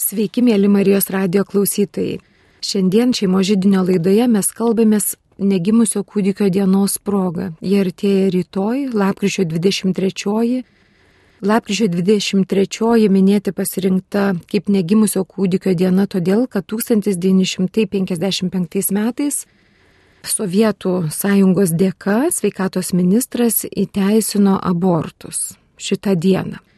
Sveiki, mėly Marijos radio klausytojai. Šiandien šeimo žydinio laidoje mes kalbamės negimusio kūdikio dienos proga. Jie artėja rytoj, lapkričio 23. Lapkričio 23 minėti pasirinkta kaip negimusio kūdikio diena todėl, kad 1955 metais Sovietų sąjungos dėka sveikatos ministras įteisino abortus šitą dieną.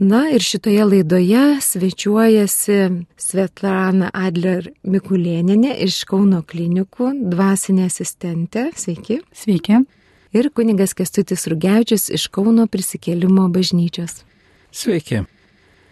Na ir šitoje laidoje svečiuojasi Svetlana Adler Mikulėninė iš Kauno klinikų, dvasinė asistentė. Sveiki. Sveiki. Ir kunigas Kestutis Rugevičius iš Kauno prisikėlimo bažnyčios. Sveiki.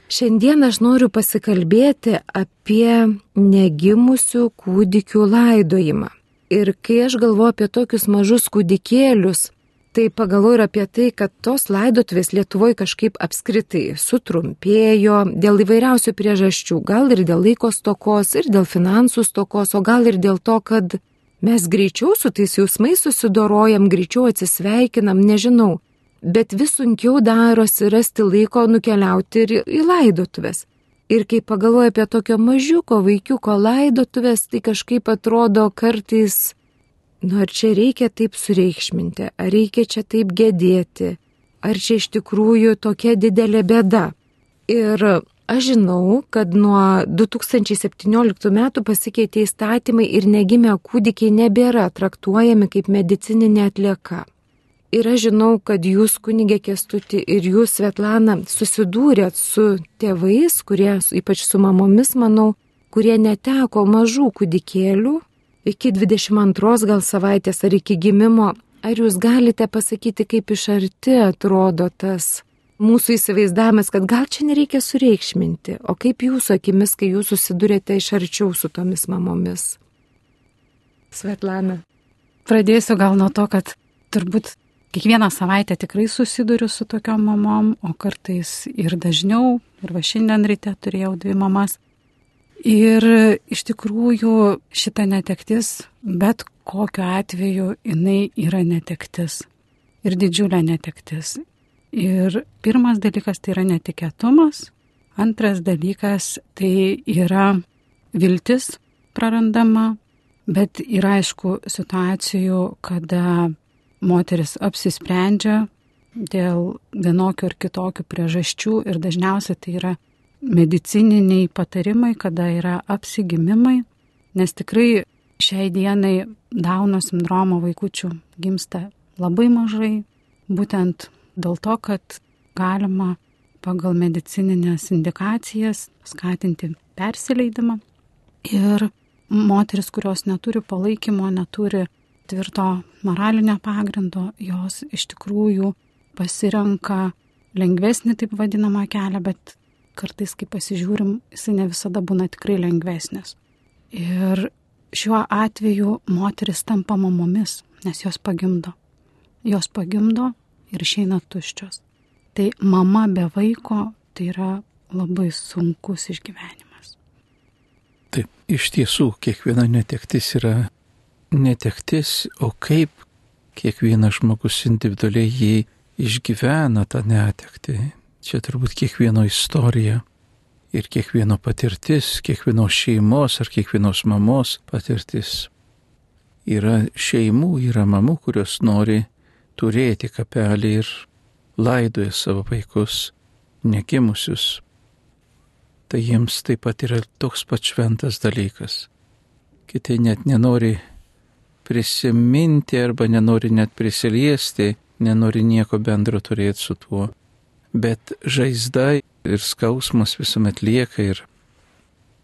Šiandien aš noriu pasikalbėti apie negimusių kūdikių laidojimą. Ir kai aš galvoju apie tokius mažus kūdikėlius, tai pagalvoju ir apie tai, kad tos laidotuvės Lietuvoje kažkaip apskritai sutrumpėjo dėl įvairiausių priežasčių. Gal ir dėl laiko stokos, ir dėl finansų stokos, o gal ir dėl to, kad mes greičiau su tais jausmais susidorojam, greičiau atsisveikinam, nežinau. Bet vis sunkiau darosi rasti laiko nukeliauti ir į laidotuvės. Ir kai pagalvoju apie tokio mažiuko vaikiuko laidotuvės, tai kažkaip atrodo kartais, nu ar čia reikia taip sureikšminti, ar reikia čia taip gedėti, ar čia iš tikrųjų tokia didelė bėda. Ir aš žinau, kad nuo 2017 metų pasikeitė įstatymai ir negimę kūdikiai nebėra traktuojami kaip medicininė atlieka. Ir aš žinau, kad jūs, kunigė Kestuti, ir jūs, Svetlana, susidūrėt su tėvais, kurie, ypač su mamomis, manau, kurie neteko mažų kūdikėlių iki 22 gal savaitės ar iki gimimo. Ar jūs galite pasakyti, kaip iš arti atrodo tas mūsų įsivaizdavimas, kad gal čia nereikia sureikšminti, o kaip jūsų akimis, kai jūs susidurėte iš arčiau su tomis mamomis? Svetlana. Pradėsiu gal nuo to, kad turbūt kiekvieną savaitę tikrai susiduriu su tokiom mamom, o kartais ir dažniau. Ir va šiandien ryte turėjau dvi mamas. Ir iš tikrųjų šita netektis, bet kokiu atveju jinai yra netektis. Ir didžiulė netektis. Ir pirmas dalykas tai yra netikėtumas, antras dalykas tai yra viltis prarandama, bet yra aišku situacijų, kada moteris apsisprendžia dėl vienokių ar kitokių priežasčių ir dažniausiai tai yra medicininiai patarimai, kada yra apsigimimai, nes tikrai šiai dienai Dauno sindromo vaikučių gimsta labai mažai, būtent dėl to, kad galima pagal medicininės indikacijas skatinti persileidimą. Ir moteris, kurios neturi palaikymo, neturi tvirto moralinio pagrindo, jos iš tikrųjų pasirenka lengvesnį taip vadinamą kelią, bet kartais, kai pasižiūrim, jisai ne visada būna tikrai lengvesnis. Ir šiuo atveju moteris tampa mamomis, nes jos pagimdo. Jos pagimdo ir išeina tuščios. Tai mama be vaiko tai yra labai sunkus išgyvenimas. Taip, iš tiesų, kiekviena netektis yra netektis, o kaip kiekvienas žmogus individualiai jį išgyvena tą netektį. Čia turbūt kiekvieno istorija ir kiekvieno patirtis, kiekvienos šeimos ar kiekvienos mamos patirtis. Yra šeimų, yra mamų, kurios nori turėti kapelį ir laidoja savo vaikus negimusius. Tai jiems taip pat yra toks pat šventas dalykas. Kiti net nenori prisiminti arba nenori net prisiliesti, nenori nieko bendro turėti su tuo. Bet žaizda ir skausmas visuomet lieka ir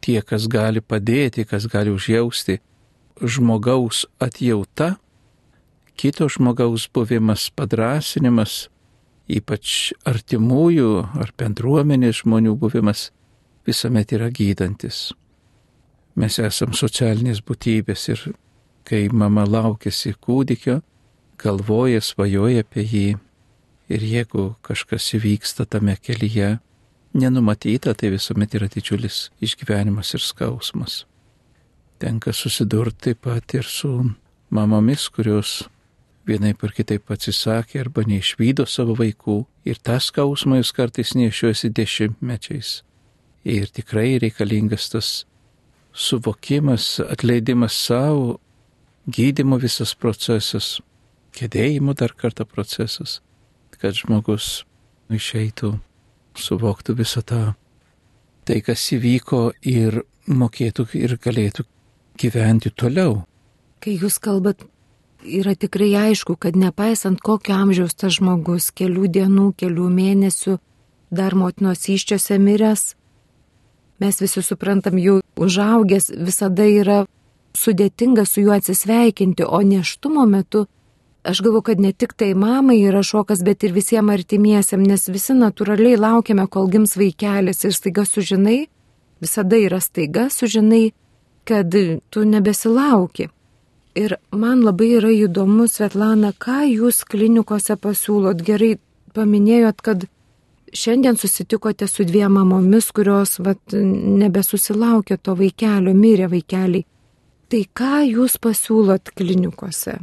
tie, kas gali padėti, kas gali užjausti, žmogaus atjauta, kito žmogaus buvimas, padrasinimas, ypač artimųjų ar bendruomenės žmonių buvimas visuomet yra gydantis. Mes esame socialinės būtybės ir kai mama laukėsi kūdikio, galvoja, svajoja apie jį. Ir jeigu kažkas įvyksta tame kelyje, nenumatyta, tai visuomet yra didžiulis išgyvenimas ir skausmas. Tenka susidurti taip pat ir su mamomis, kurios vienaip ar kitaip atsisakė arba neišvydo savo vaikų ir tą skausmą jūs kartais nešiuosi dešimtmečiais. Ir tikrai reikalingas tas suvokimas, atleidimas savo, gydimo visas procesas, kėdėjimo dar kartą procesas, kad žmogus išeitų, suvoktų visą tą, tai kas įvyko ir mokėtų ir galėtų gyventi toliau. Kai jūs kalbat, yra tikrai aišku, kad nepaisant kokio amžiaus tas žmogus, kelių dienų, kelių mėnesių, dar motinos iščiose miręs, mes visi suprantam, jau užaugęs visada yra sudėtinga su juo atsisveikinti, o neštumo metu aš galvoju, kad ne tik tai mamai yra šokas, bet ir visiems artimiesiam, nes visi natūraliai laukiame, kol gims vaikelis ir staiga sužinai, visada yra staiga sužinai, kad tu nebesilauki. Ir man labai yra įdomu, Svetlana, ką jūs klinikose pasiūlot. Gerai paminėjot, kad šiandien susitikote su dviem mamomis, kurios vat, nebesusilaukė to vaikelio, mirė vaikeliai. Tai ką jūs pasiūlot klinikose?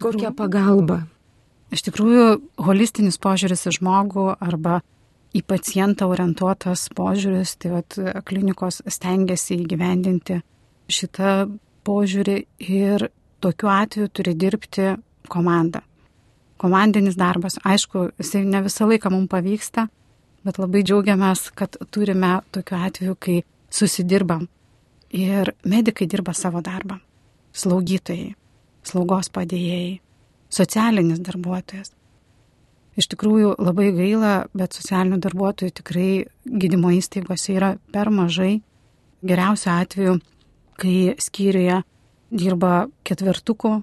Kokia pagalba? Iš tikrųjų, holistinis požiūris į žmogų arba į pacientą orientuotas požiūris, tai vat, klinikos stengiasi įgyvendinti šitą požiūrį ir tokiu atveju turi dirbti komanda komandinis darbas. Aišku, jisai ne visą laiką mums pavyksta, bet labai džiaugiamės, kad turime tokiu atveju, kai susidirbam. Ir medikai dirba savo darbą. Slaugytojai, slaugos padėjėjai, socialinis darbuotojas. Iš tikrųjų labai gaila, bet socialinių darbuotojų tikrai gydymo įstaigose yra per mažai. Geriausiu atveju, kai skyriuje dirba ketvertuko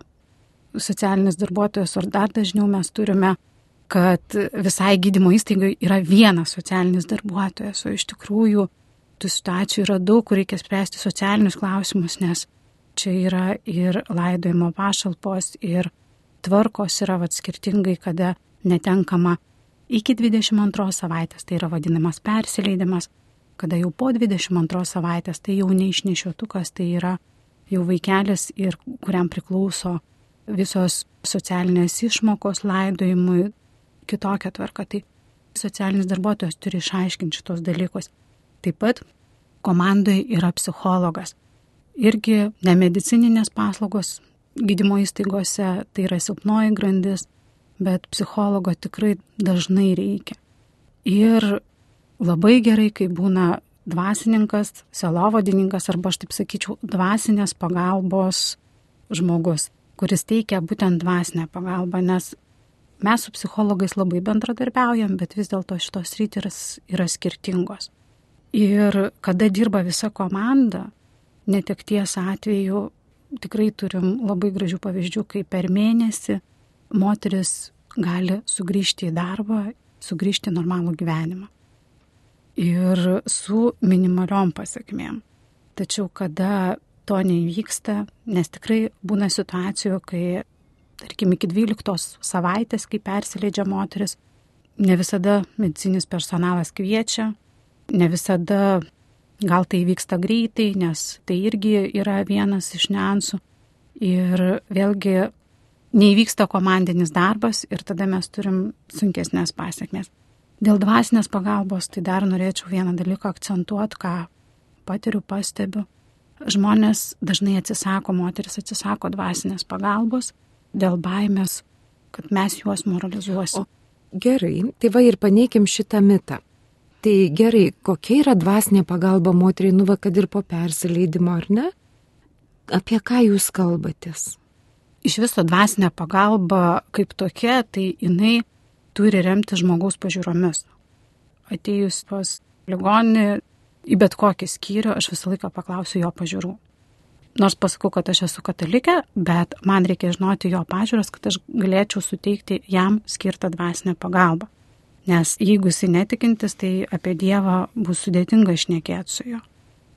socialinis darbuotojas, ar dar dažniau mes turime, kad visai gydymo įstaigai yra vienas socialinis darbuotojas, o iš tikrųjų tų situacijų yra daug, kur reikia spręsti socialinius klausimus, nes čia yra ir laidojimo pašalpos, ir tvarkos yra vat skirtingai, kada netenkama iki 22 savaitės, tai yra vadinamas persileidimas, kada jau po 22 savaitės tai jau neišnešiotukas, tai yra jau vaikelis ir kuriam priklauso visos socialinės išmokos laidojimui, kitokia tvarka. Tai socialinis darbuotojas turi išaiškinti šitos dalykus. Taip pat komandoje yra psichologas. Irgi nemedicininės paslaugos gydymo įstaigose tai yra silpnoji grandis, bet psichologo tikrai dažnai reikia. Ir labai gerai, kai būna dvasininkas, selovadininkas arba aš taip sakyčiau, dvasinės pagalbos žmogus kuris teikia būtent dvasinę pagalbą, nes mes su psichologais labai bendradarbiaujam, bet vis dėlto šitos rytis yra skirtingos. Ir kada dirba visa komanda, netekties atveju tikrai turim labai gražių pavyzdžių, kai per mėnesį moteris gali sugrįžti į darbą, sugrįžti į normalų gyvenimą. Ir su minimaliom pasiekmėm. Tačiau kada to neįvyksta, nes tikrai būna situacijų, kai, tarkim, iki 12 savaitės, kai persileidžia moteris, ne visada medicinis personalas kviečia, ne visada gal tai vyksta greitai, nes tai irgi yra vienas iš niansų. Ir vėlgi neįvyksta komandinis darbas ir tada mes turim sunkesnės pasiekmes. Dėl dvasinės pagalbos tai dar norėčiau vieną dalyką akcentuoti, ką patiriu, pastebiu žmonės dažnai atsisako, moteris atsisako dvasinės pagalbos dėl baimės, kad mes juos moralizuosim. O gerai, tai va ir paneikim šitą mitą. Tai gerai, kokia yra dvasinė pagalba moteriai, nu va, kad ir po persileidimo, ar ne? Apie ką jūs kalbatės? Iš viso dvasinė pagalba kaip tokia, tai jinai turi remti žmogaus pažiūromis. Atėjus pas ligonį, į bet kokį skyrių aš visą laiką paklausiu jo pažiūrų. Nors pasakau, kad aš esu katalikė, bet man reikia žinoti jo pažiūros, kad aš galėčiau suteikti jam skirtą dvasinę pagalbą. Nes jeigu jisai netikintis, tai apie Dievą bus sudėtinga išnekėti su juo.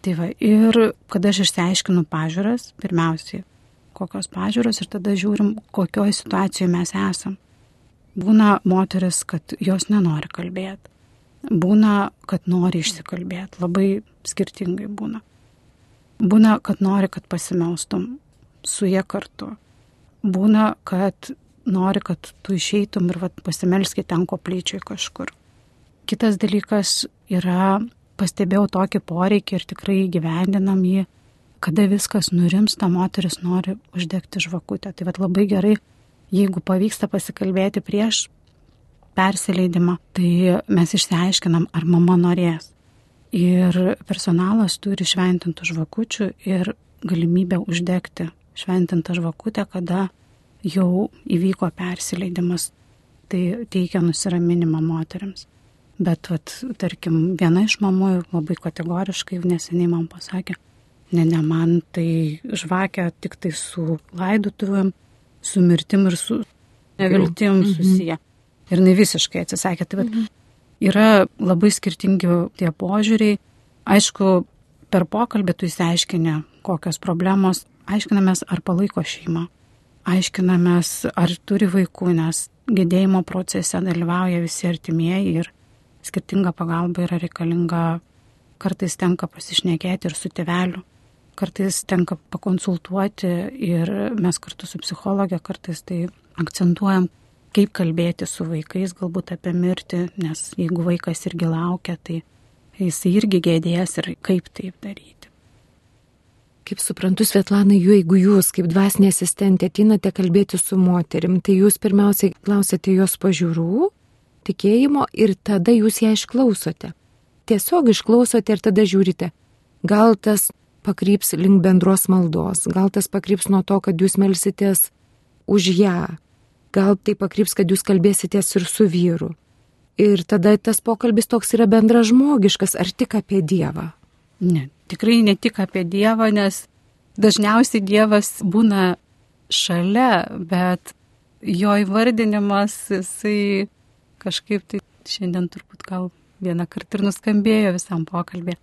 Tai va, ir kada aš išsiaiškinu pažiūras, pirmiausiai, kokios pažiūros ir tada žiūrim, kokioje situacijoje mes esam. Būna moteris, kad jos nenori kalbėti Būna, kad nori išsikalbėti, labai skirtingai būna. Būna, kad nori, kad pasimaustum su jie kartu. Būna, kad nori, kad tu išeitum ir vat, pasimelski ten koplyčiai kažkur. Kitas dalykas yra pastebėjau tokį poreikį ir tikrai gyvendinam jį, kada viskas nurimsta, moteris nori uždegti žvakutę. Tai vad labai gerai, jeigu pavyksta pasikalbėti prieš persileidimą, tai mes išsiaiškinam, ar mama norės. Ir personalas turi šventintų žvakučių ir galimybę uždegti šventintą žvakutę, kada jau įvyko persileidimas. Tai teikia nusiraminimą moteriams. Bet, vat, tarkim, viena iš mamų labai kategoriškai neseniai man pasakė, ne, ne, man tai žvakia tik tai su laidotuvėm, su mirtim ir su neviltim mhm. susiję. Ir ne visiškai atsisakė. Tai, vat, yra labai skirtingi tie požiūriai. Aišku, per pokalbį tu įsiaiškinę, kokios problemos, aiškinamės, ar palaiko šeimą, aiškinamės, ar turi vaikų, nes gedėjimo procese dalyvauja visi artimieji ir skirtinga pagalba yra reikalinga, kartais tenka pasišnekėti ir su teveliu, kartais tenka pakonsultuoti ir mes kartu su psichologė kartais tai akcentuojam, kaip kalbėti su vaikais, galbūt apie mirtį, nes jeigu vaikas irgi laukia, tai jis irgi gėdės ir kaip taip daryti. Kaip suprantu, Svetlana, jeigu jūs kaip dvasinė asistentė atinate kalbėti su moterim, tai jūs pirmiausiai klausėte jos pažiūrų, tikėjimo ir tada jūs ją išklausote. Tiesiog išklausote ir tada žiūrite, gal tas pakryps link bendros maldos, gal tas pakryps nuo to, kad jūs melsitės už ją, gal tai pakryps, kad jūs kalbėsitės ir su vyru. Ir tada tas pokalbis toks yra bendražmogiškas, ar tik apie Dievą? Ne, tikrai ne tik apie Dievą, nes dažniausiai Dievas būna šalia, bet jo įvardinimas, jisai kažkaip tai šiandien turbūt gal vieną kartą ir nuskambėjo visam pokalbį.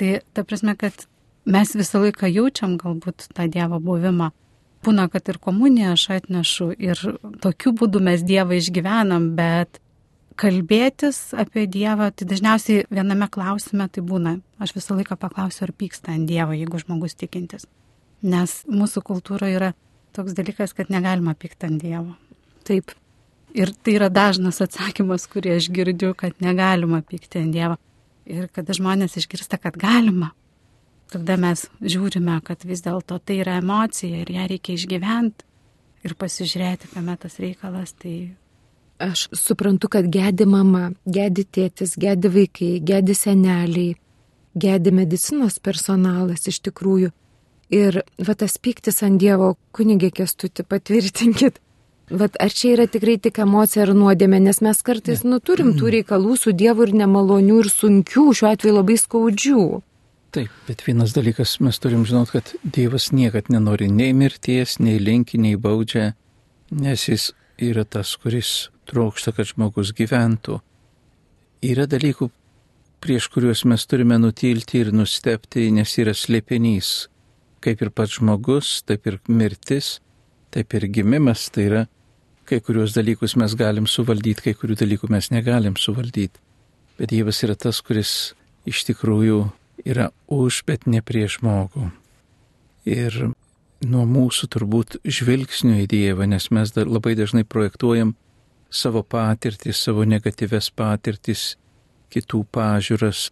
Tai ta prasme, kad mes visą laiką jaučiam galbūt tą Dievo buvimą. Būna, kad ir komuniją aš atnešu ir tokiu būdu mes Dievą išgyvenam, bet kalbėtis apie Dievą, tai dažniausiai viename klausime tai būna. Aš visą laiką paklausiu, ar pyksta ant Dievo, jeigu žmogus tikintis. Nes mūsų kultūra yra toks dalykas, kad negalima pykti ant Dievo. Taip. Ir tai yra dažnas atsakymas, kurį aš girdžiu, kad negalima pykti ant Dievo. Ir kada žmonės išgirsta, kad galima, tada mes žiūrime, kad vis dėlto tai yra emocija ir ją reikia išgyventi ir pasižiūrėti, kame tas reikalas, tai Aš suprantu, kad gedi mama, gedi tėtis, gedi vaikai, gedi seneliai, gedi medicinos personalas iš tikrųjų. Ir va tas piktis ant Dievo, kunigė kestuti, patvirtinkit. Vat ar čia yra tikrai tik emocija ar nuodėmė, nes mes kartais, nu, turim tų reikalų su Dievu ir nemalonių ir sunkių, šiuo atveju labai skaudžių. Taip, bet vienas dalykas mes turim žinot, kad Dievas niekad nenori nei mirties, nei linki, nei baudžia, nes jis yra tas, kuris trokšta, kad žmogus gyventų. Yra dalykų, prieš kuriuos mes turime nutilti ir nustepti, nes yra slėpinys. Kaip ir pats žmogus, taip ir mirtis, taip ir gimimas, tai yra, kai kuriuos dalykus mes galim suvaldyti, kai kurių dalykų mes negalim suvaldyti. Bet Dievas yra tas, kuris iš tikrųjų yra už, bet ne prieš žmogų. Ir nuo mūsų turbūt žvilgsnio į Dievą, nes mes dar labai dažnai projektuojam savo patirtis, savo negatyves patirtis, kitų pažiūras.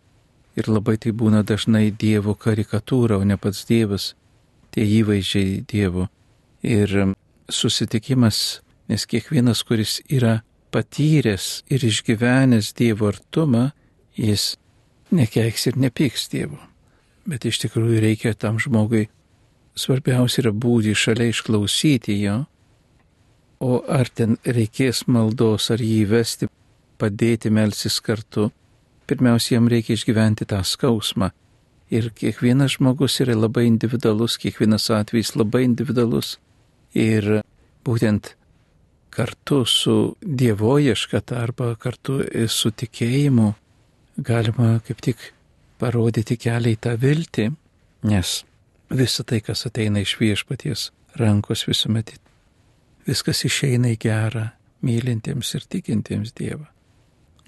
Ir labai tai būna dažnai Dievo karikatūra, o ne pats Dievas, tie įvaizdžiai Dievo. Ir um, susitikimas, nes kiekvienas, kuris yra patyręs ir išgyvenęs Dievo artumą, jis nekeiks ir nepyks Dievo. Bet iš tikrųjų reikia tam žmogui, svarbiausia yra būti šalia išklausyti jo O ar ten reikės maldos, ar jį vesti, padėti melsis kartu, pirmiausia, jam reikia išgyventi tą skausmą. Ir kiekvienas žmogus yra labai individualus, kiekvienas atvejis labai individualus. Ir būtent kartu su dievojiškata arba kartu su tikėjimu galima kaip tik parodyti kelią į tą viltį, nes visa tai, kas ateina iš viešpaties rankos visuomet viskas išeina į gerą mylintiems ir tikintiems Dievą.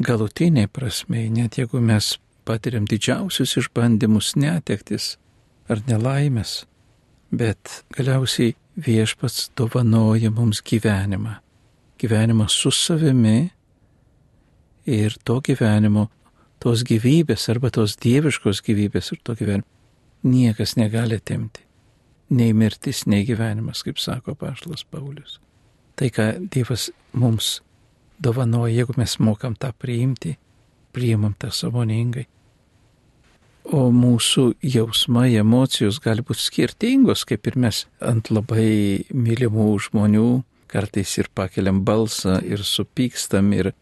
Galutiniai prasme, net jeigu mes patiriam didžiausius išbandymus, netektis ar nelaimės, bet galiausiai viešpats dovanoja mums gyvenimą. Gyvenimą su savimi ir to gyvenimo tos gyvybės arba tos dieviškos gyvybės ir to gyvenimo niekas negali atimti. Nei mirtis, nei gyvenimas, kaip sako Paštas Paulius. Tai, ką Dievas mums dovanoja, jeigu mes mokam tą priimti, priimam tą savoningai. O mūsų jausmai, emocijos gali būti skirtingos, kaip ir mes ant labai mylimų žmonių kartais ir pakeliam balsą ir supykstam ir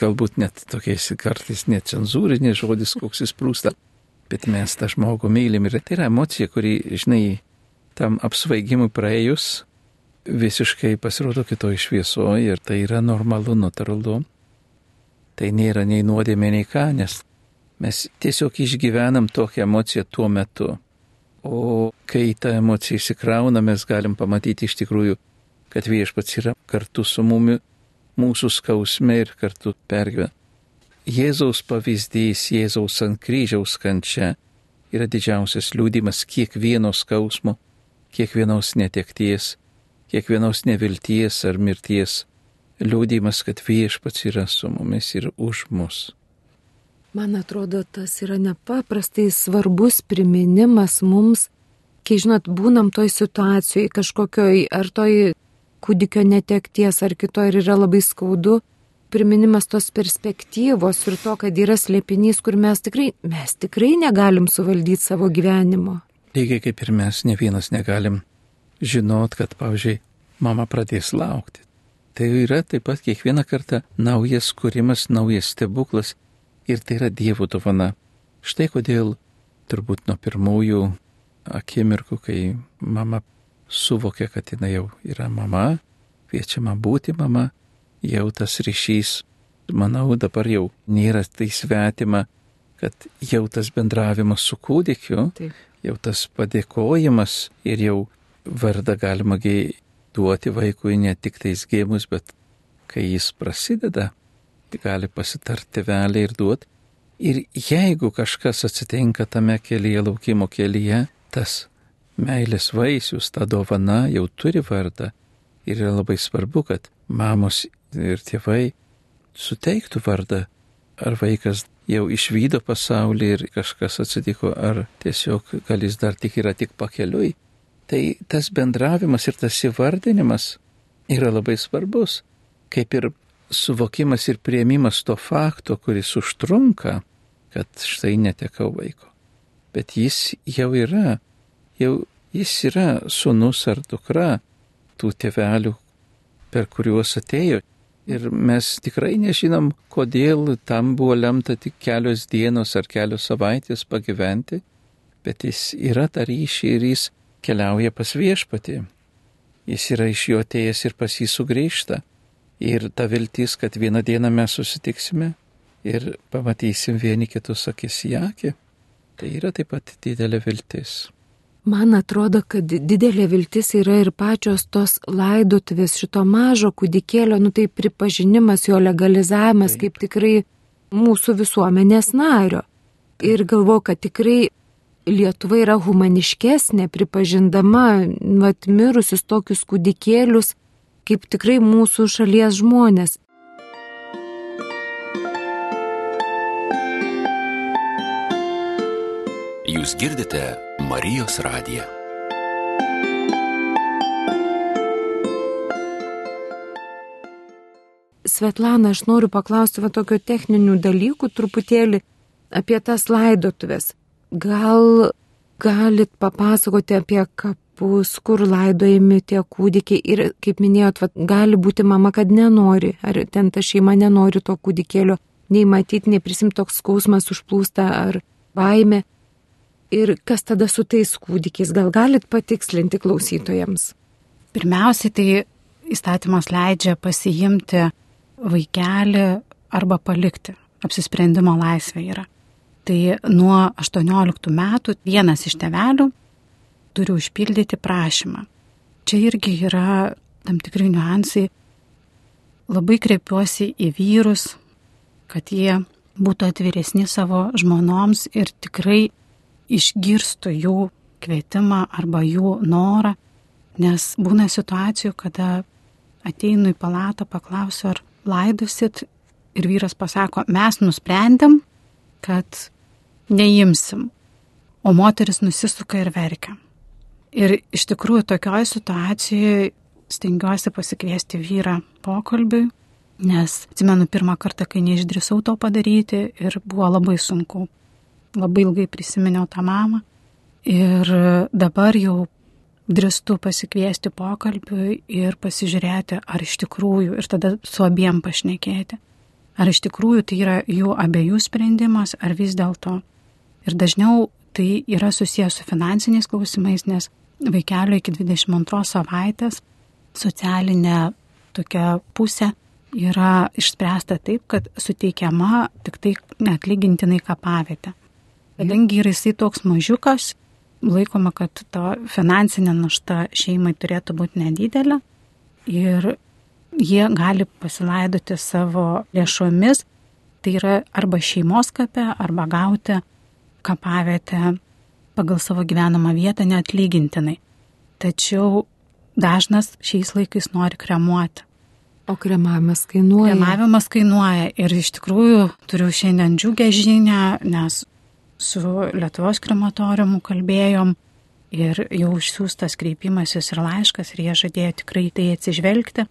galbūt net tokiais kartais necenzūrinis žodis, koks jis prūsta, bet mes tą žmogų mylim ir tai yra emocija, kuri, žinai, tam apsvaigimui praėjus visiškai pasirodo kitoj šviesoje ir tai yra normalu, natūralu. Tai nėra nei nuodėmė, nei ką, nes mes tiesiog išgyvenam tokią emociją tuo metu. O kai ta emocija įsikrauna, mes galim pamatyti iš tikrųjų, kad viešpats yra kartu su mumis mūsų skausme ir kartu pergyvena. Jėzaus pavyzdys, Jėzaus ant kryžiaus kančia yra didžiausias liūdimas kiekvieno skausmo, kiekvienos netekties, kiekvienos nevilties ar mirties, liūdimas, kad viešpats yra su mumis ir už mus. Man atrodo, tas yra nepaprastai svarbus priminimas mums, kai, žinot, būnam toj situacijai, kažkokioj, ar toj kūdikio netekties ar kito ir yra labai skaudu, priminimas tos perspektyvos ir to, kad yra slėpinys, kur mes tikrai, mes tikrai negalim suvaldyti savo gyvenimo. Lygiai kaip ir mes, ne vienas negalim žinot, kad, pavyzdžiui, mama pradės laukti. Tai yra taip pat kiekvieną kartą naujas kūrimas, naujas stebuklas ir tai yra Dievo dovana. Štai kodėl turbūt nuo pirmųjų akimirkų, kai mama suvokia, kad jinai jau yra mama, kviečiama būti mama, jau tas ryšys, manau, dabar jau nėra tai svetima, kad jau tas bendravimas su kūdikiu, Taip. jau tas padėkojimas ir jau vardą galima duoti vaikui ne tik tais gėmus, bet kai jis prasideda, tai gali pasitarti vėliai ir duoti. Ir jeigu kažkas atsitinka tame kelyje, laukimo kelyje, tas meilės vaisius, ta dovana jau turi vardą ir yra labai svarbu, kad mamos ir tėvai suteiktų vardą, ar vaikas jau išvydo pasaulį ir kažkas atsitiko, ar tiesiog gal jis dar tik yra tik pakeliui. Tai tas bendravimas ir tas įvardinimas yra labai svarbus, kaip ir suvokimas ir prieimimas to fakto, kuris užtrunka, kad štai netekau vaiko. Bet jis jau yra jau jis yra sunus ar dukra tų tėvelių, per kuriuos atėjo. Ir mes tikrai nežinom, kodėl tam buvo lemta tik kelios dienos ar kelios savaitės pagyventi, bet jis yra tą ryšį ir jis keliauja pas viešpatį. Jis yra iš jo atėjęs ir pas jį sugrįžta. Ir ta viltis, kad vieną dieną mes susitiksime ir pamatysim vieni kitus akis į akį, tai yra taip pat didelė viltis. Man atrodo, kad didelė viltis yra ir pačios tos laidotuvės šito mažo kūdikėlio, nu tai pripažinimas, jo legalizavimas Taip. kaip tikrai mūsų visuomenės nario. Ir galvoju, kad tikrai Lietuva yra humaniškesnė, pripažindama vat, mirusius tokius kūdikėlius kaip tikrai mūsų šalies žmonės. Jūs girdite Marijos radiją. Svetlana, aš noriu paklausti va tokio techninių dalykų truputėlį apie tas laidotuvės. Gal galit papasakoti apie kapus, kur laidojami tie kūdikiai ir, kaip minėjot, va, gali būti mama, kad nenori, ar ten ta šeima nenori to kūdikėlio, nei matyti, nei prisimti toks skausmas užplūsta ar baime. Ir kas tada su tais kūdikiais? Gal galit patikslinti klausytojams? Pirmiausiai, tai įstatymas leidžia pasiimti vaikelį arba palikti. Apsisprendimo laisvė yra. Tai nuo 18 metų vienas iš tevelių turi užpildyti prašymą. Čia irgi yra tam tikri niuansai. Labai kreipiuosi į vyrus, kad jie būtų atviresni savo žmonoms ir tikrai išgirstų jų kvietimą arba jų norą, nes būna situacijų, kada ateinu į palatą, paklausiu, ar laidosit ir vyras pasako, mes nusprendėm, kad neimsim, o moteris nusisuka ir verkia. Ir iš tikrųjų tokioje situacijoje stengiuosi pasikviesti vyrą pokalbiui, nes atsimenu pirmą kartą, kai neišdrįsau to padaryti ir buvo labai sunku. Labai ilgai prisiminiau tą mamą. Ir dabar jau drįstu pasikviesti pokalbiui ir pasižiūrėti, ar iš tikrųjų, ir tada su abiem pašnekėti, ar iš tikrųjų tai yra jų abiejų sprendimas, ar vis dėlto. Ir dažniau tai yra susijęs su finansiniais klausimais, nes vaikelio iki 22 savaitės socialinė tokia pusė yra išspręsta taip, kad suteikiama tik tai neatlygintinai kapavietė. Kadangi yra jisai toks mažiukas, laikoma, kad to finansinė našta šeimai turėtų būti nedidelė ir jie gali pasilaidoti savo lėšomis, tai yra arba šeimos kape, arba gauti kapavietę pagal savo gyvenamą vietą neatlygintinai. Tačiau dažnas šiais laikais nori kremuoti. O kremavimas kainuoja. Kremavimas kainuoja ir iš tikrųjų turiu šiandien džiugę žinę, nes su Lietuvos krematoriumu kalbėjom ir jau išsiųstas kreipimasis ir laiškas ir jie žadėjo tikrai tai atsižvelgti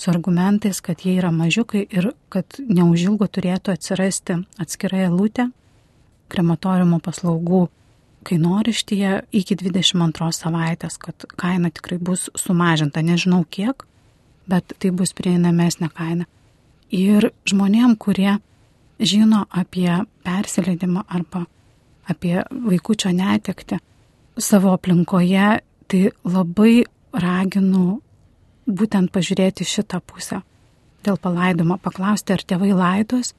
su argumentais, kad jie yra mažiukai ir kad neužilgo turėtų atsirasti atskira eilutė krematoriumo paslaugų kainorištyje iki 22 savaitės, kad kaina tikrai bus sumažinta, nežinau kiek, bet tai bus prieinamesnė kaina. Ir žmonėm, kurie žino apie persileidimą arba apie vaikučio netekti savo aplinkoje, tai labai raginu būtent pažiūrėti šitą pusę. Dėl palaidimo paklausti, ar tėvai laidos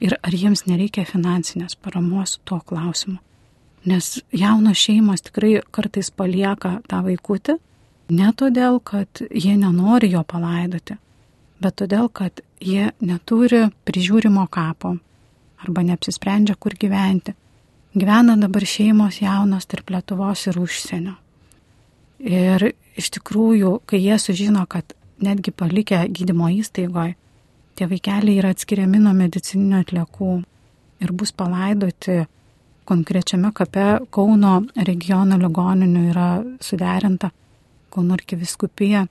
ir ar jiems nereikia finansinės paramos tuo klausimu. Nes jaunos šeimos tikrai kartais palieka tą vaikutį, ne todėl, kad jie nenori jo palaidoti, bet todėl, kad jie neturi prižiūrimo kapo arba neapsisprendžia, kur gyventi gyvena dabar šeimos jaunos tarp Lietuvos ir užsienio. Ir iš tikrųjų, kai jie sužino, kad netgi palikę gydymo įstaigoje, tie vaikeliai yra atskiriami nuo medicininių atliekų ir bus palaidoti konkrečiame kape Kauno regiono ligoninių yra suderinta. Kauno arkiviskupija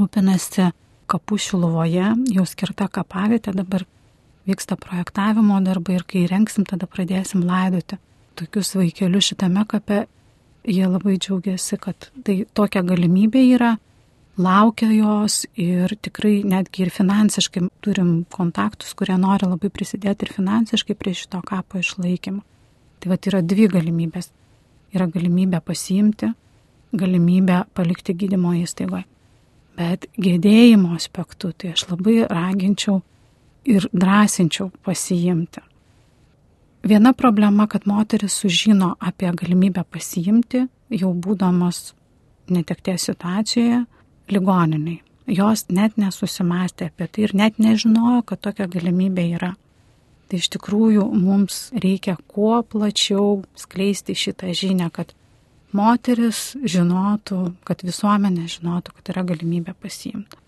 rūpinasi kapų šiluvoje, jau skirta kapavietė, dabar vyksta projektavimo darbai ir kai renksim, tada pradėsim laidoti tokius vaikelius šitame kape, jie labai džiaugiasi, kad tai tokia galimybė yra, laukia jos ir tikrai netgi ir finansiškai turim kontaktus, kurie nori labai prisidėti ir finansiškai prie šito kapo išlaikymo. Tai va yra dvi galimybės. Yra galimybė pasiimti, galimybė palikti gydymo įstaigoje. Bet gėdėjimo aspektu tai aš labai raginčiau ir drąsinčiau pasiimti. Viena problema, kad moteris sužino apie galimybę pasiimti, jau būdamos netekties situacijoje, ligoniniai. Jos net nesusimastė apie tai ir net nežinojo, kad tokia galimybė yra. Tai iš tikrųjų mums reikia kuo plačiau skleisti šitą žinią, kad moteris žinotų, kad visuomenė žinotų, kad yra galimybė pasiimti.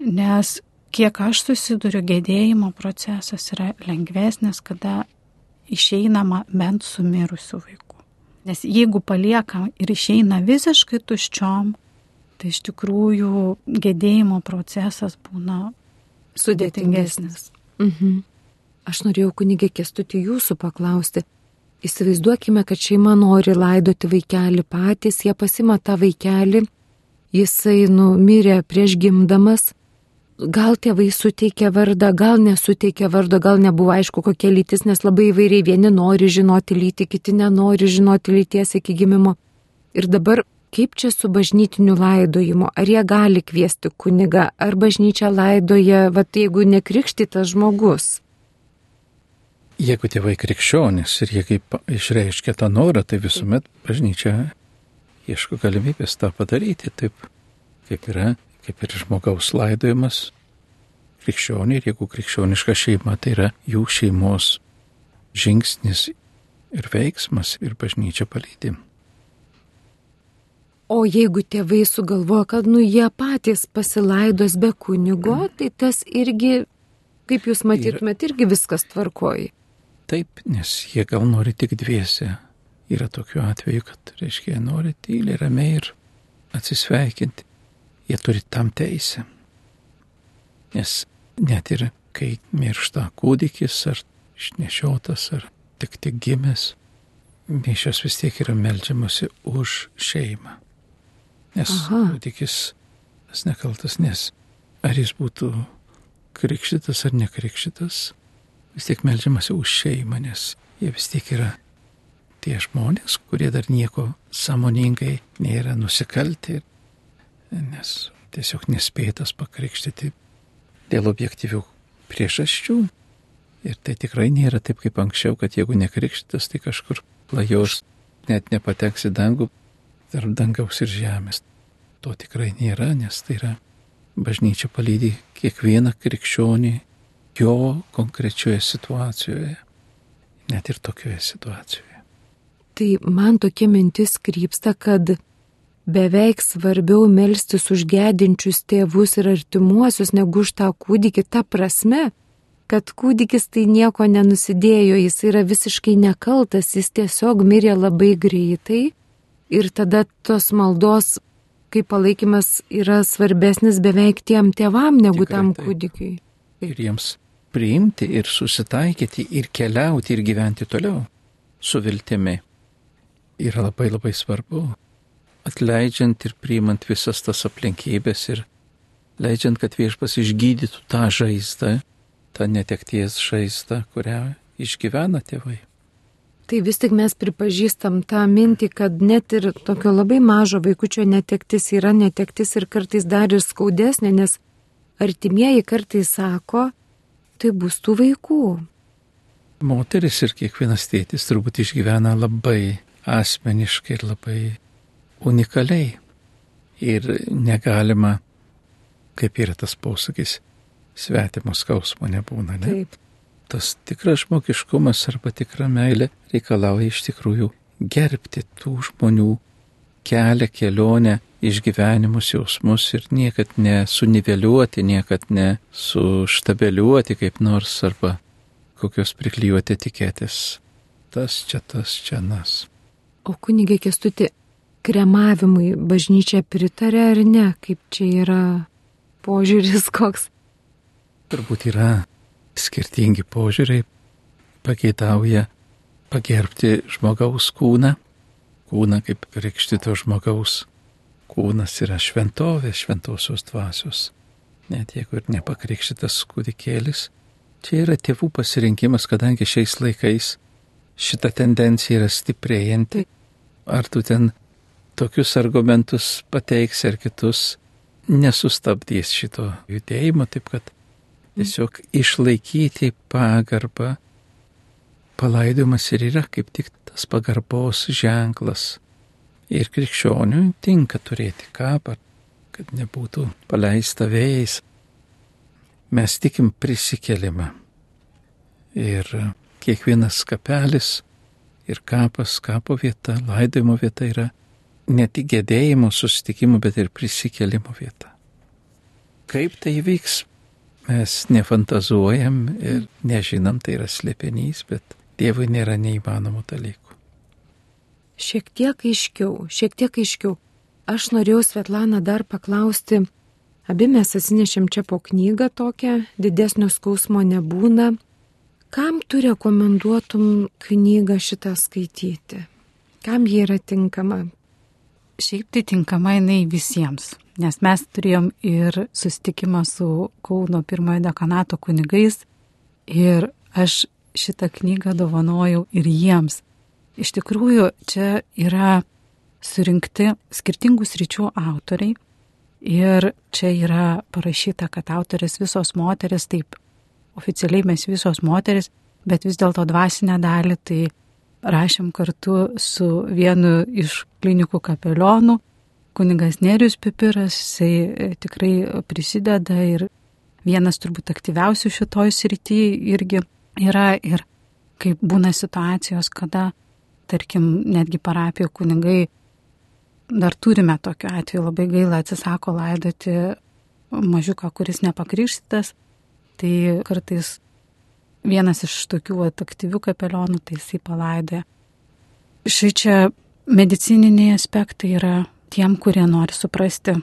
Nes kiek aš susiduriu, gedėjimo procesas yra lengvesnis, kada išeinama bent su mirusiu vaiku. Nes jeigu palieka ir išeina visiškai tuščiom, tai iš tikrųjų gedėjimo procesas būna sudėtingesnis. Mhm. Aš norėjau kunigė kestuti jūsų paklausti. Įsivaizduokime, kad šeima nori laidoti vaikelį patys, jie pasima tą vaikelį, jisai numirė prieš gimdamas, gal tėvai suteikė vardą, gal nesuteikė vardo, gal nebuvo aišku kokia lytis, nes labai įvairiai vieni nori žinoti lytį, kiti nenori žinoti lyties iki gimimo. Ir dabar kaip čia su bažnytiniu laidojimu? Ar jie gali kviesti kunigą, ar bažnyčia laidoja, va jeigu nekrikštytas žmogus? Jeigu tėvai krikščionis ir jie kaip išreiškia tą norą, tai visuomet bažnyčia ieško galimybės tą padaryti, taip kaip yra kaip ir žmogaus laidojimas krikščioniai, ir jeigu krikščioniška šeima, tai yra jų šeimos žingsnis ir veiksmas ir bažnyčia palydim. O jeigu tėvai sugalvoja, kad nu jie patys pasilaidos be kunigo, mm. tai tas irgi, kaip jūs matytumėt, irgi viskas tvarkoji. Taip, nes jie gal nori tik dviese. Yra tokių atvejų, kad, reiškia, jie nori tyliai, ramiai ir atsisveikinti. Jie turi tam teisę. Nes net ir kai miršta kūdikis ar išnešiotas ar tik tik gimęs, mišios vis tiek yra melžiamasi už šeimą. Nes kūdikis tas nekaltas, nes ar jis būtų krikštytas ar nekrikštytas, vis tiek melžiamasi už šeimą, nes jie vis tiek yra tie žmonės, kurie dar nieko samoningai nėra nusikalti, nes tiesiog nespėtas pakrikštyti dėl objektyvių priežasčių. Ir tai tikrai nėra taip kaip anksčiau, kad jeigu nekrikštytas, tai kažkur plajos, net nepateks į dangų tarp dangaus ir žemės. To tikrai nėra, nes tai yra bažnyčia palydį kiekvieną krikščionį jo konkrečioje situacijoje, net ir tokioje situacijoje. Tai man tokia mintis krypsta, kad beveik svarbiau melstis už gedinčius tėvus ir artimuosius negu už tą kūdikį, ta prasme, kad kūdikis tai nieko nenusidėjo, jis yra visiškai nekaltas, jis tiesiog mirė labai greitai ir tada tos maldos kaip palaikymas yra svarbesnis beveik tiem tėvam negu Tikrai tam taip. kūdikiui. Ir jiems priimti ir susitaikyti ir keliauti ir gyventi toliau su viltimi yra labai labai svarbu. Atleidžiant ir priimant visas tas aplinkybės ir leidžiant, kad viešpas išgydytų tą žaizdą, tą netekties žaizdą, kurią išgyvena tėvai. Tai vis tik mes pripažįstam tą mintį, kad net ir tokio labai mažo vaikučio netektis yra netektis ir kartais dar ir skaudesnė, nes artimieji kartais sako, tai bus tų vaikų. Moteris ir kiekvienas tėtis turbūt išgyvena labai asmeniškai ir labai unikaliai. Ir negalima, kaip yra tas posakis, svetimo skausmo nebūna. Ne? Taip. Tas tikras žmogiškumas arba tikra meilė reikalauja iš tikrųjų gerbti tų žmonių kelią, kelionę, išgyvenimus, jausmus ir niekad nesuniveliuoti, niekad nesuštabeliuoti kaip nors arba kokios priklijuoti etiketės. Tas čia, tas čia, nas. O kunigė kestuti, kremavimui bažnyčia pritarė ar ne, kaip čia yra požiūris koks. Turbūt yra skirtingi požiūriai, pageidauja pagerbti žmogaus kūną, kūną kaip krikštito žmogaus. Kūnas yra šventovė, šventosios dvasios. Net jeigu ir nepakrikštytas kūdikėlis, čia yra tėvų pasirinkimas, kadangi šiais laikais šita tendencija yra stiprėjanti. Ar tu ten tokius argumentus pateiksi ar kitus, nesustabdys šito judėjimo, taip kad tiesiog išlaikyti pagarbą. Palaidojimas ir yra kaip tik tas pagarbos ženklas. Ir krikščioniui tinka turėti kapą, kad nebūtų paleista vėjais. Mes tikim prisikelimą. Ir kiekvienas kapelis ir kapas, kapo vieta, laidojimo vieta yra ne tik gedėjimo, susitikimo, bet ir prisikelimo vieta. Kaip tai vyks, mes nefantazuojam ir nežinom, tai yra slėpinys, bet Dievui nėra neįmanomų dalykų. Šiek tiek aiškiau, šiek tiek aiškiau. Aš norėjau Svetlana dar paklausti, abi mes atsinešėm čia po knygą tokią, didesnio skausmo nebūna. Kam tu rekomenduotum knygą šitą skaityti? Kam ji yra tinkama? Šiaip tai tinkama jinai visiems, nes mes turėjom ir susitikimą su Kauno pirmojo dekanato kunigais ir aš šitą knygą dovanojau ir jiems. Iš tikrųjų, čia yra surinkti skirtingų sričių autoriai ir čia yra parašyta, kad autorės visos moteris, taip oficialiai mes visos moteris, bet vis dėlto dvasinę dalį tai rašėm kartu su vienu iš klinikų kapelionų, kunigas Nerius Pipiras, jisai tikrai prisideda ir vienas turbūt aktyviausių šitoj srityje irgi yra. Ir kaip būna situacijos, kada, tarkim, netgi parapijų kunigai, dar turime tokiu atveju, labai gaila atsisako laidoti mažiuką, kuris nepakrikštytas, tai kartais vienas iš tokių vat, aktyvių kapelionų, tai jisai palaidoja. Štai čia medicininiai aspektai yra tiem, kurie nori suprasti,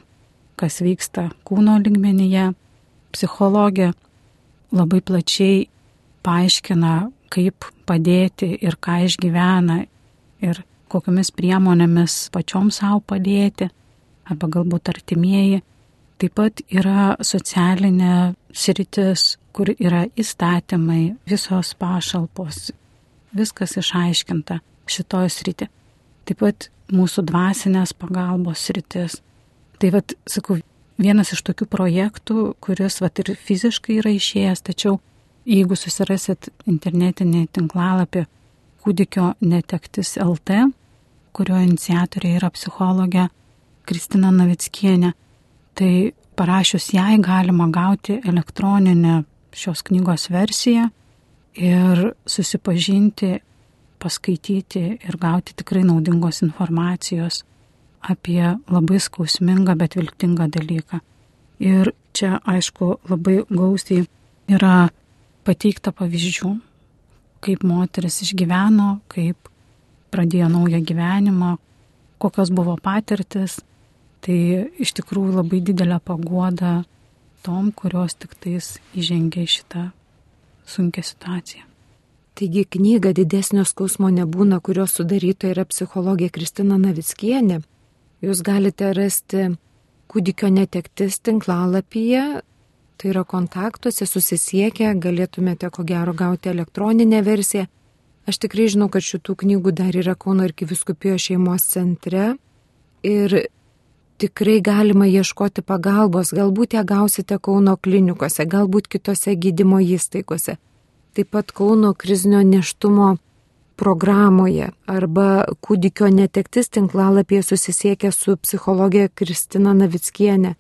kas vyksta kūno lygmenyje. Psichologija labai plačiai paaiškina, kaip padėti ir ką išgyvena ir kokiamis priemonėmis pačiom savo padėti, arba galbūt artimieji. Taip pat yra socialinė sritis, kur yra įstatymai, visos pašalpos, viskas išaiškinta šitoje srity. Taip pat mūsų dvasinės pagalbos sritis. Tai vad, sakau, vienas iš tokių projektų, kuris vad ir fiziškai yra išėjęs, tačiau jeigu susirasit internetinį tinklalapį kūdikio netektis LT, kurio iniciatorė yra psichologė Kristina Navickienė, tai parašius jai galima gauti elektroninę šios knygos versiją ir susipažinti, paskaityti ir gauti tikrai naudingos informacijos apie labai skausmingą, bet viltingą dalyką. Ir čia, aišku, labai gausiai yra pateikta pavyzdžių, kaip moteris išgyveno, kaip pradėjo naują gyvenimą, kokios buvo patirtis. Tai iš tikrųjų labai didelė pagoda tom, kurios tik tais įžengė šitą sunkę situaciją. Taigi knyga Didesnio skausmo nebūna, kurios sudarytoja yra psichologija Kristina Navickienė. Jūs galite rasti kūdikio netektis tinklalapyje, tai yra kontaktuose susisiekę, galėtumėte ko gero gauti elektroninę versiją. Aš tikrai žinau, kad šitų knygų dar yra Kauno arkiviskupijos šeimos centre ir tikrai galima ieškoti pagalbos, galbūt ją gausite Kauno klinikose, galbūt kitose gydymo įstaigose. Taip pat Kauno krizinio neštumo programoje arba kūdikio netektis tinklalapyje susisiekia su psichologija Kristina Navickienė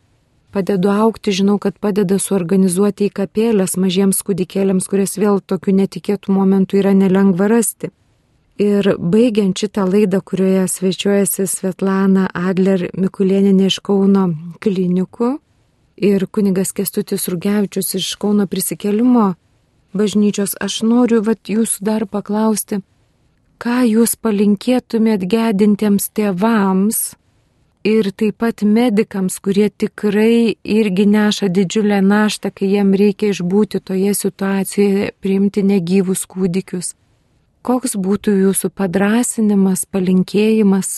padedu aukti, žinau, kad padeda suorganizuoti į kapėlės mažiems kūdikėliams, kurias vėl tokiu netikėtų momentų yra nelengva rasti. Ir baigiant šitą laidą, kurioje svečiuojasi Svetlana Adler Mikulėninė iš Kauno klinikų ir kunigas Kestutis Rugevičius iš Kauno prisikelimo bažnyčios, aš noriu vat, jūsų dar paklausti, ką jūs palinkėtumėt gedintiems tėvams, ir taip pat medikams, kurie tikrai irgi neša didžiulę naštą, kai jiem reikia išbūti toje situacijoje, priimti negyvus kūdikius. Koks būtų jūsų padrasinimas, palinkėjimas?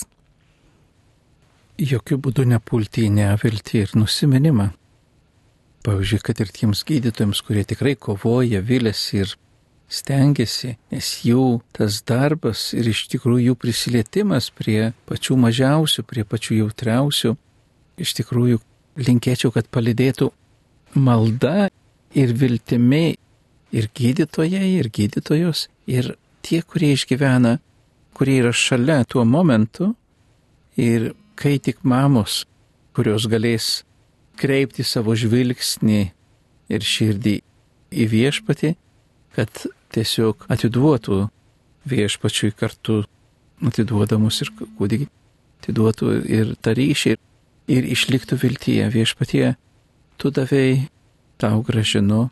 Jokių būdų nepulti į neviltį ir nusiminimą. Pavyzdžiui, kad ir tiems gydytojams, kurie tikrai kovoja, vilėsi ir stengiasi, nes jų tas darbas ir iš tikrųjų jų prisilietimas prie pačių mažiausių, prie pačių jautriausių, iš tikrųjų linkėčiau, kad palidėtų malda ir viltimi ir gydytojai, ir gydytojos, ir tie, kurie išgyvena, kurie yra šalia tuo momentu, ir kai tik mamos, kurios galės kreipti savo žvilgsnį ir širdį į viešpatį, kad tiesiog atiduotų viešpačiui kartu, atiduodamus ir kūdikį, atiduotų ir tą ryšį ir, ir išliktų viltyje viešpatie, tu davėjai, tau gražinu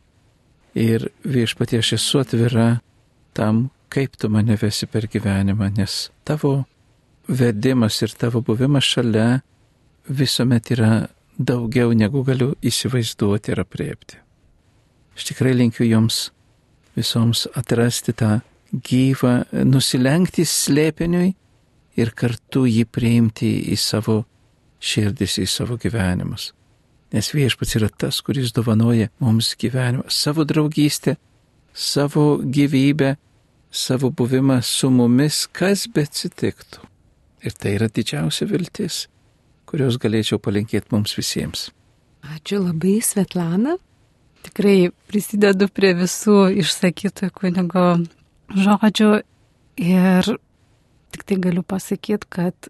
ir viešpatie aš esu atvira tam, kaip tu mane vesi per gyvenimą, nes tavo vedimas ir tavo buvimas šalia visuomet yra daugiau negu galiu įsivaizduoti ir apriepti. Aš tikrai linkiu jums visoms atrasti tą gyvą, nusilenkti slėpiniui ir kartu jį priimti į savo širdis, į savo gyvenimus. Nes viešpats yra tas, kuris dovanoja mums gyvenimą, savo draugystę, savo gyvybę, savo buvimą su mumis, kas betsitiktų. Ir tai yra didžiausia viltis, kurios galėčiau palinkėti mums visiems. Ačiū labai, Svetlana. Tikrai prisidedu prie visų išsakytų kunigo žodžių ir tik tai galiu pasakyti, kad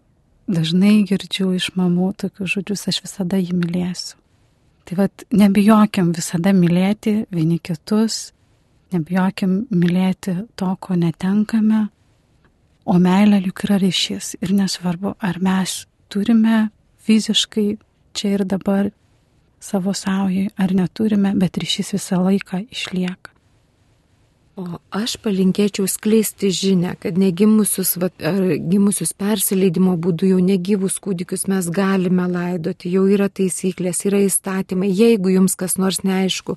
dažnai girdžiu iš mamų tokius žodžius, aš visada jį mylėsiu. Tai vad, nebijokim visada mylėti vieni kitus, nebijokim mylėti to, ko netenkame, o meilė juk yra ryšys ir nesvarbu, ar mes turime fiziškai čia ir dabar savo saujai ar neturime, bet ryšys visą laiką išlieka. O aš palinkėčiau skleisti žinę, kad negimusius, va, ar gimusius persileidimo būdu jau negyvus kūdikius mes galime laidoti, jau yra taisyklės, yra įstatymai. Jeigu jums kas nors neaišku,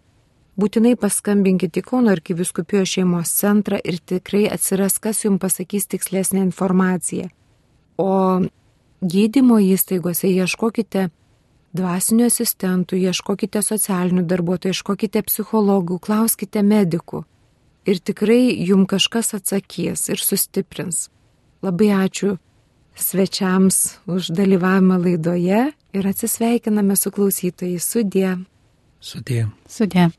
būtinai paskambinkite į Kauno arkiviskupijos šeimos centrą ir tikrai atsiras, kas jums pasakys tikslesnę informaciją. O gydymo įstaigose ieškokite dvasinių asistentų, ieškokite socialinių darbuotojų, ieškokite psichologų, klauskite medikų ir tikrai jum kažkas atsakys ir sustiprins. Labai ačiū svečiams už dalyvavimą laidoje ir atsisveikiname su klausytojais. Sudė. Sudė. Sudė.